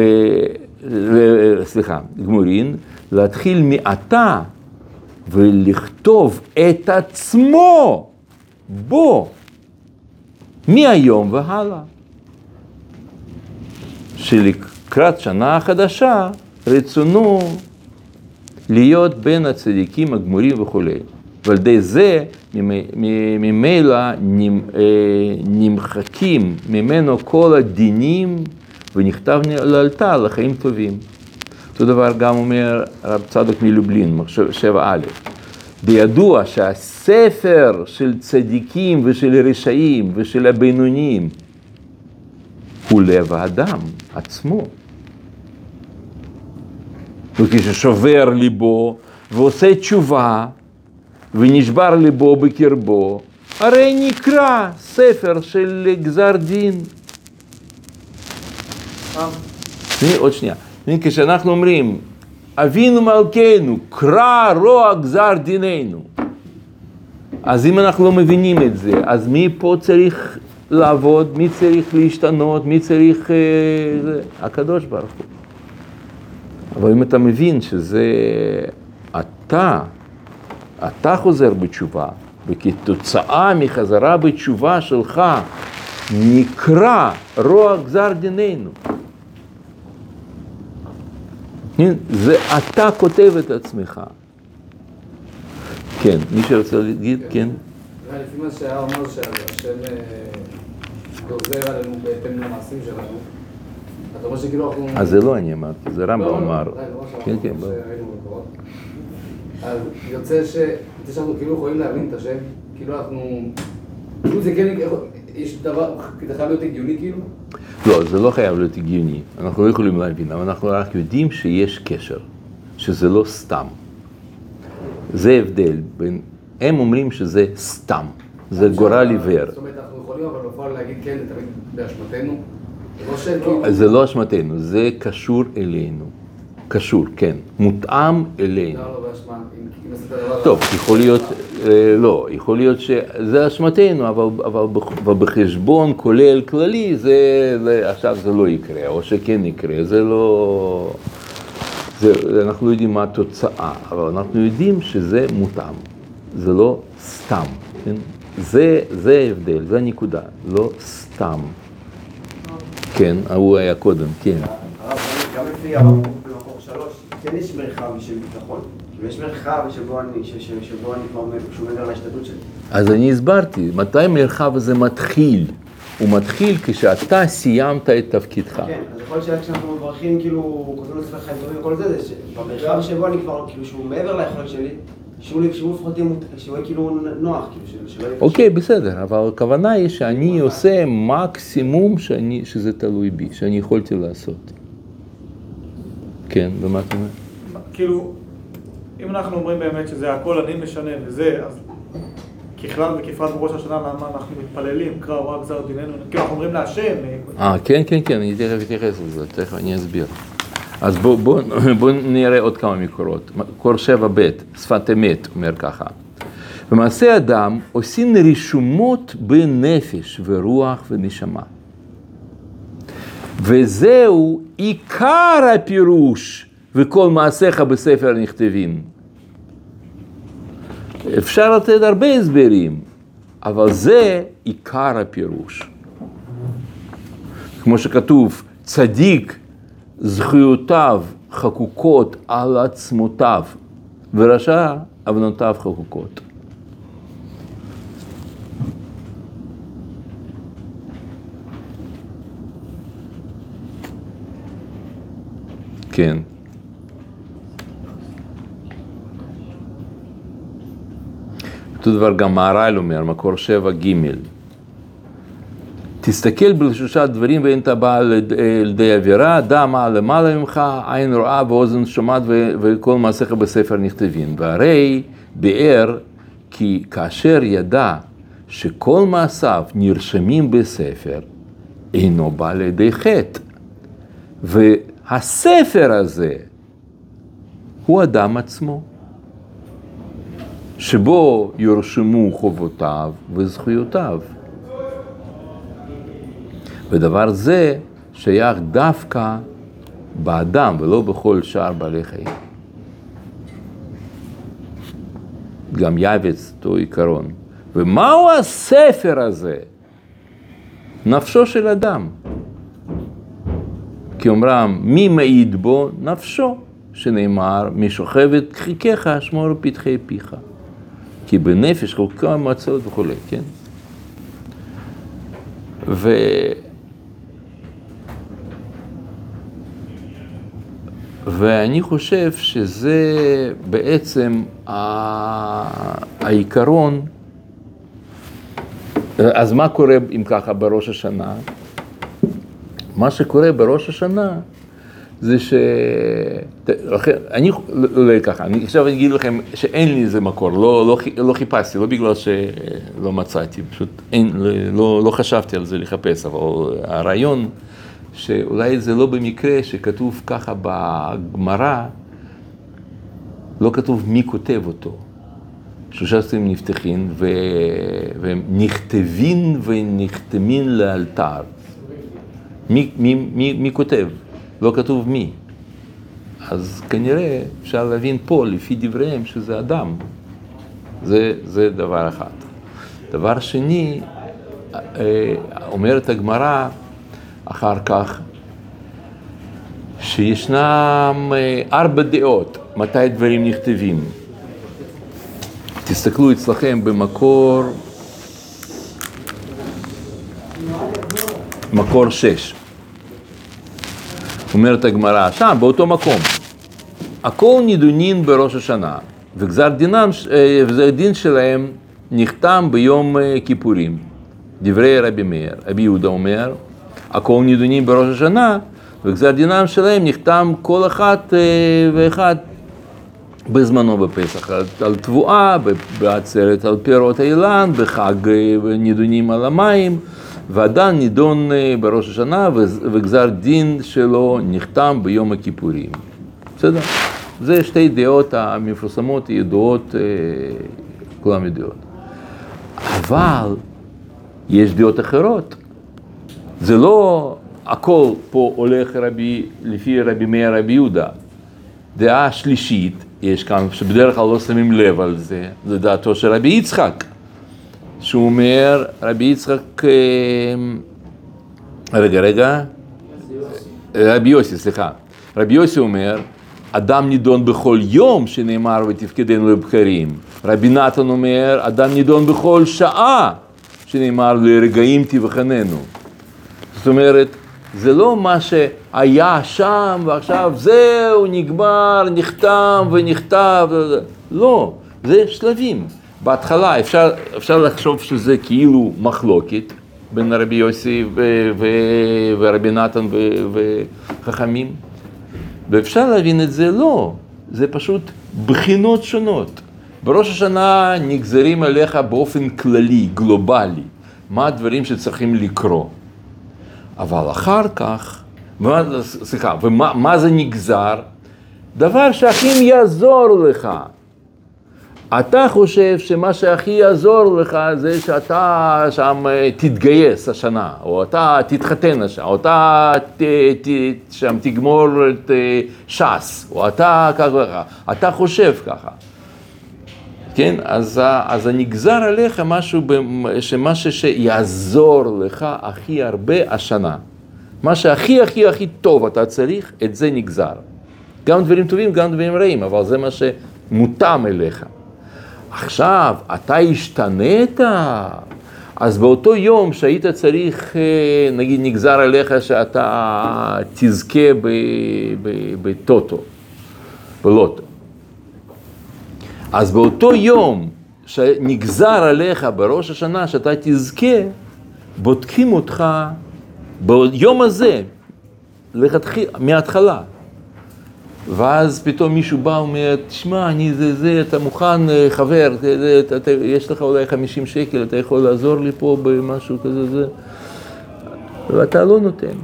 ו, סליחה, גמורים, להתחיל מעתה ולכתוב את עצמו בו מהיום והלאה. שלקראת שנה החדשה רצונו להיות בין הצדיקים הגמורים וכולי. ועל ידי זה ממילא אה, נמחקים ממנו כל הדינים ונכתב לאלתר לחיים טובים. אותו דבר גם אומר הרב צדוק מלובלין, שבע א', בידוע שהספר של צדיקים ושל רשעים ושל הבינוניים הוא לב האדם עצמו. וכששובר ליבו ועושה תשובה ונשבר ליבו בקרבו, הרי נקרא ספר של גזר דין. עוד שנייה. כשאנחנו אומרים, אבינו מלכנו, קרא רוע גזר דיננו. אז אם אנחנו לא מבינים את זה, אז מי פה צריך לעבוד, מי צריך להשתנות, מי צריך... אה, הקדוש ברוך הוא. אבל אם אתה מבין שזה אתה, אתה חוזר בתשובה, וכתוצאה מחזרה בתשובה שלך נקרא רוע גזר דיננו. זה אתה כותב את עצמך. כן, מי שרוצה להגיד, כן. לפי מה שהיה אומר שהשם אה, גוזר עלינו בהתאם למעשים שלנו, אתה אומר שכאילו אנחנו... אז זה לא אני אמרתי, זה רמב"ם לא, לא, אמר. לא, כן, כן, בוא. אז יוצא שאנחנו כאילו יכולים להבין את השם, כאילו אנחנו... כאילו זה כן, יש דבר, זה חייב להיות הגיוני כאילו? לא, זה לא חייב להיות הגיוני, אנחנו לא יכולים להבין, אבל אנחנו רק יודעים שיש קשר, שזה לא סתם. זה הבדל בין, הם אומרים שזה סתם, זה גורל עיוור. זאת אומרת, אנחנו יכולים אבל בפועל להגיד כן, זה תמיד באשמתנו? זה לא שכאילו... זה לא אשמתנו, זה קשור אלינו. קשור, כן, מותאם אלינו. טוב, יכול להיות, לא, יכול להיות שזה אשמתנו, אבל, אבל, אבל בחשבון כולל כללי, זה, זה, עכשיו זה לא יקרה, או שכן יקרה, זה לא... זה, אנחנו לא יודעים מה התוצאה, אבל אנחנו יודעים שזה מותאם, זה לא סתם, כן? זה, זה ההבדל, זה הנקודה, לא סתם. כן, ההוא היה קודם, כן. הרב, גם לפי הרב במקור שלוש, כן יש מרחב של ביטחון. ויש מרחב שבו אני, ש- ש- שבו אני כבר עומד, שהוא מעבר להשתדלות שלי. אז אני הסברתי, מתי המרחב הזה מתחיל? הוא מתחיל כשאתה סיימת את תפקידך. כן, אז יכול להיות שכשאנחנו מברכים, כאילו, כותבים לספר חיים טובים וכל זה, זה שבמרחב שבו אני כבר, כאילו, שהוא מעבר ליכולת שלי, שהוא לפחות יהיה, מות- שהוא יהיה כאילו נוח, כאילו, של- שלא יהיה... אוקיי, בסדר, אבל הכוונה היא שאני עושה מקסימום שאני, שזה תלוי בי, שאני יכולתי לעשות. כן, ומה אתה אומר? כאילו, אם אנחנו אומרים באמת שזה הכל אני משנה וזה, אז ככלל וכפרט בראש השנה, למה אנחנו מתפללים, קרא ורק גזר דיננו, כאילו אנחנו אומרים להשם. אה, כן, כן, כן, אני תכף אתייחס לזה, תכף אני אסביר. אז בואו בוא, בוא נראה עוד כמה מקורות. מקור שבע ב', שפת אמת, אומר ככה. במעשה אדם עושים רישומות בנפש ורוח ונשמה. וזהו עיקר הפירוש וכל מעשיך בספר נכתבים. אפשר לתת הרבה הסברים, אבל זה עיקר הפירוש. כמו שכתוב, צדיק זכויותיו חקוקות על עצמותיו, ורשע עוונותיו חקוקות. כן. אותו דבר גם מהר"ל אומר, מקור שבע ג' תסתכל בשלושה דברים ואין אתה בא לידי עבירה, דע מה למעלה ממך, עין רואה ואוזן שומעת וכל מעשיך בספר נכתבים. והרי ביאר כי כאשר ידע שכל מעשיו נרשמים בספר, אינו בא לידי חטא. והספר הזה הוא אדם עצמו. שבו יורשמו חובותיו וזכויותיו. ודבר זה שייך דווקא באדם ולא בכל שאר בעלי חיים. גם יבץ אותו עיקרון. ומהו הספר הזה? נפשו של אדם. כי אומרם, מי מעיד בו? נפשו, שנאמר, משוכבת חיכך, שמור פתחי פיך. כי בנפש חוקה מצות וכולי, כן? ו... ואני חושב שזה בעצם העיקרון, אז מה קורה אם ככה בראש השנה? מה שקורה בראש השנה זה ש... אני, לא ככה, אני עכשיו אני אגיד לכם שאין לי איזה מקור, לא, לא, לא חיפשתי, לא בגלל שלא מצאתי, פשוט אין, לא, לא חשבתי על זה לחפש, אבל הרעיון שאולי זה לא במקרה שכתוב ככה בגמרא, לא כתוב מי כותב אותו. שלושה ספרים נפתחים ו... והם נכתבים ונחתמים לאלתר. מי, מי, מי, מי כותב? לא כתוב מי. אז כנראה אפשר להבין פה, לפי דבריהם, שזה אדם. זה, זה דבר אחד. דבר שני, אומרת הגמרא אחר כך, שישנם ארבע דעות מתי דברים נכתבים. תסתכלו אצלכם במקור, מקור שש. אומרת הגמרא, שם, באותו מקום. הכל נידונין בראש השנה, וגזר דינם, וגזר דין שלהם נחתם ביום כיפורים. דברי רבי מאיר. רבי יהודה אומר, הכל נידונים בראש השנה, וגזר דינם שלהם נחתם כל אחת ואחד בזמנו בפסח, על תבואה, בעצרת על פירות האילן, בחג נידונים על המים. ואדם נידון בראש השנה וגזר דין שלו נחתם ביום הכיפורים. בסדר? זה שתי דעות המפורסמות, ידועות, כולם ידועות. אבל יש דעות אחרות. זה לא הכל פה הולך רבי, לפי רבי מאיר רבי יהודה. דעה שלישית, יש כאן, שבדרך כלל לא שמים לב על זה, זה דעתו של רבי יצחק. שהוא אומר, רבי יצחק, רגע, רגע, רבי יוסי, סליחה, רבי יוסי אומר, אדם נידון בכל יום שנאמר ותפקדנו לבקרים. רבי נתן אומר, אדם נידון בכל שעה שנאמר לרגעים תבחננו. זאת אומרת, זה לא מה שהיה שם ועכשיו זהו, נגמר, נחתם ונכתב, לא, זה שלבים. בהתחלה אפשר, אפשר לחשוב שזה כאילו מחלוקת בין רבי יוסי ו- ו- ורבי נתן ו- וחכמים, ואפשר להבין את זה לא, זה פשוט בחינות שונות. בראש השנה נגזרים עליך באופן כללי, גלובלי, מה הדברים שצריכים לקרות. אבל אחר כך, סליחה, ומה מה זה נגזר? דבר שהכי יעזור לך. אתה חושב שמה שהכי יעזור לך זה שאתה שם אה, תתגייס השנה, או אתה תתחתן השנה, או אתה ת, ת, שם תגמור את אה, ש"ס, או אתה ככה וככה. אתה חושב ככה. כן, אז, אז הנגזר עליך משהו, שמשהו שיעזור לך הכי הרבה השנה. מה שהכי הכי הכי טוב אתה צריך, את זה נגזר. גם דברים טובים, גם דברים רעים, אבל זה מה שמותאם אליך. עכשיו, אתה השתנית, אז באותו יום שהיית צריך, אה, נגיד נגזר עליך שאתה תזכה בטוטו, בלוטו. אז באותו יום שנגזר עליך בראש השנה שאתה תזכה, בודקים אותך ביום הזה, מההתחלה. ואז פתאום מישהו בא ואומר, תשמע, אני זה זה, אתה מוכן, אה, חבר, זה, אתה, אתה, יש לך אולי 50 שקל, אתה יכול לעזור לי פה במשהו כזה, זה, ואתה לא נותן.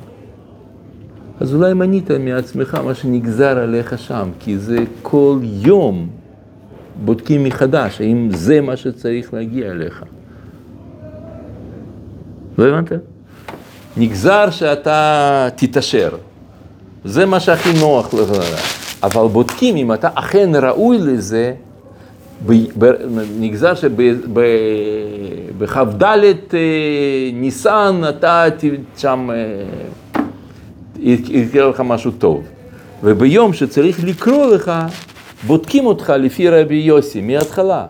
אז אולי מנית מעצמך מה שנגזר עליך שם, כי זה כל יום בודקים מחדש, האם זה מה שצריך להגיע אליך. לא הבנת? נגזר שאתה תתעשר. זה מה שהכי נוח לך. אבל בודקים אם אתה אכן ראוי לזה, נגזר שבכ"ד אה, ניסן אתה שם אה, יקרה לך משהו טוב. וביום שצריך לקרוא לך, בודקים אותך לפי רבי יוסי מההתחלה.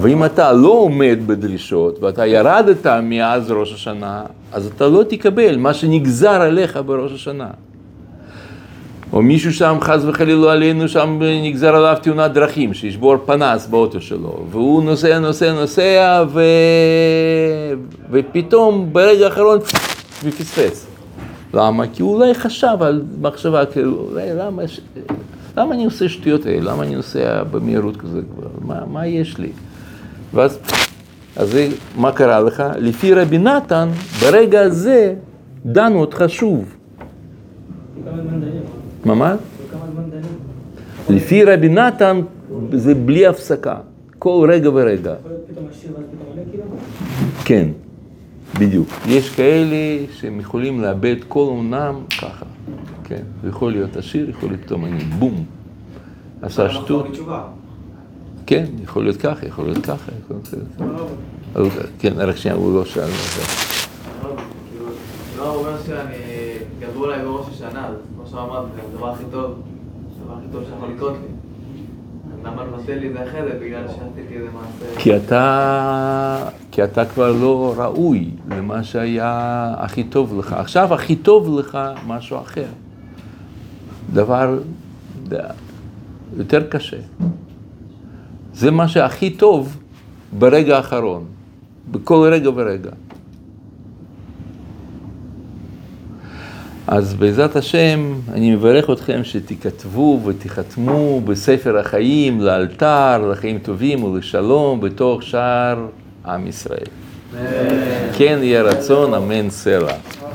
ואם אתה לא עומד בדרישות ואתה ירדת מאז ראש השנה, אז אתה לא תקבל מה שנגזר עליך בראש השנה. או מישהו שם, חס וחלילה עלינו, שם נגזר עליו תאונת דרכים, שישבור פנס באוטו שלו, והוא נוסע, נוסע, נוסע, ו... ופתאום ברגע האחרון ופספס. למה? כי הוא אולי חשב על מחשבה, כאילו, אולי למה. למה אני עושה שטויות האלה? למה אני נוסע במהירות כזה כבר? מה, מה יש לי? ואז, אז מה קרה לך? לפי רבי נתן, ברגע הזה דנו אותך שוב. מה מה? לפי רבי נתן זה בלי הפסקה, כל רגע ורגע. כן, בדיוק. יש כאלה שהם יכולים לאבד כל עונם ככה, כן. יכול להיות עשיר, יכול להיות פתאום אני בום, עשה שטות. כן, יכול להיות ככה, יכול להיות ככה, יכול להיות ככה. כן, רק שנייה, הוא לא שאל. לא, הוא אומר שאני, גזרו עליי בראש השנה, אז כמו שאמרת, זה הדבר הכי טוב, הדבר הכי טוב שיכול לקרות לי. למה לבטל לי את זה? בגלל שעשיתי איזה מעשה... כי אתה, כי אתה כבר לא ראוי למה שהיה הכי טוב לך. עכשיו הכי טוב לך משהו אחר. דבר יותר קשה. זה מה שהכי טוב ברגע האחרון, בכל רגע ורגע. אז בעזרת השם, אני מברך אתכם שתיכתבו ותיחתמו בספר החיים לאלתר, לחיים טובים ולשלום בתוך שאר עם ישראל. כן יהיה רצון, אמן סלע.